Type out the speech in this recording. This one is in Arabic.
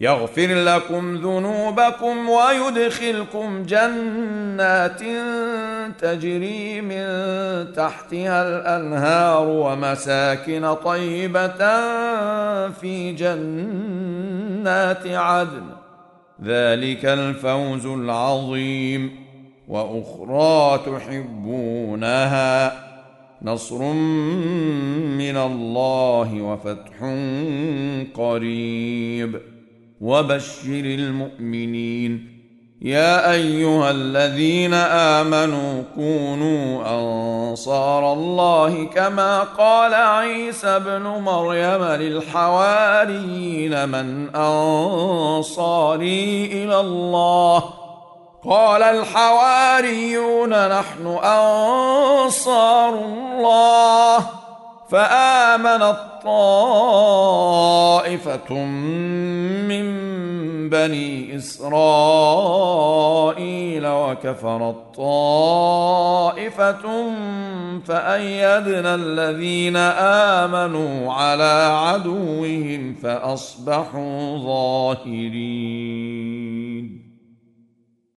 يغفر لكم ذنوبكم ويدخلكم جنات تجري من تحتها الأنهار ومساكن طيبة في جنات عدن. ذلك الفوز العظيم. وأخرى تحبونها. نصر من الله وفتح قريب. وبشر المؤمنين. يا أيها الذين آمنوا كونوا أنصار الله كما قال عيسى ابن مريم للحواريين من أنصاري إلى الله. قال الحواريون نحن أنصار الله. فامنت طائفه من بني إسرائيل وكفرت طائفه فأيدنا الذين آمنوا على عدوهم فأصبحوا ظاهرين.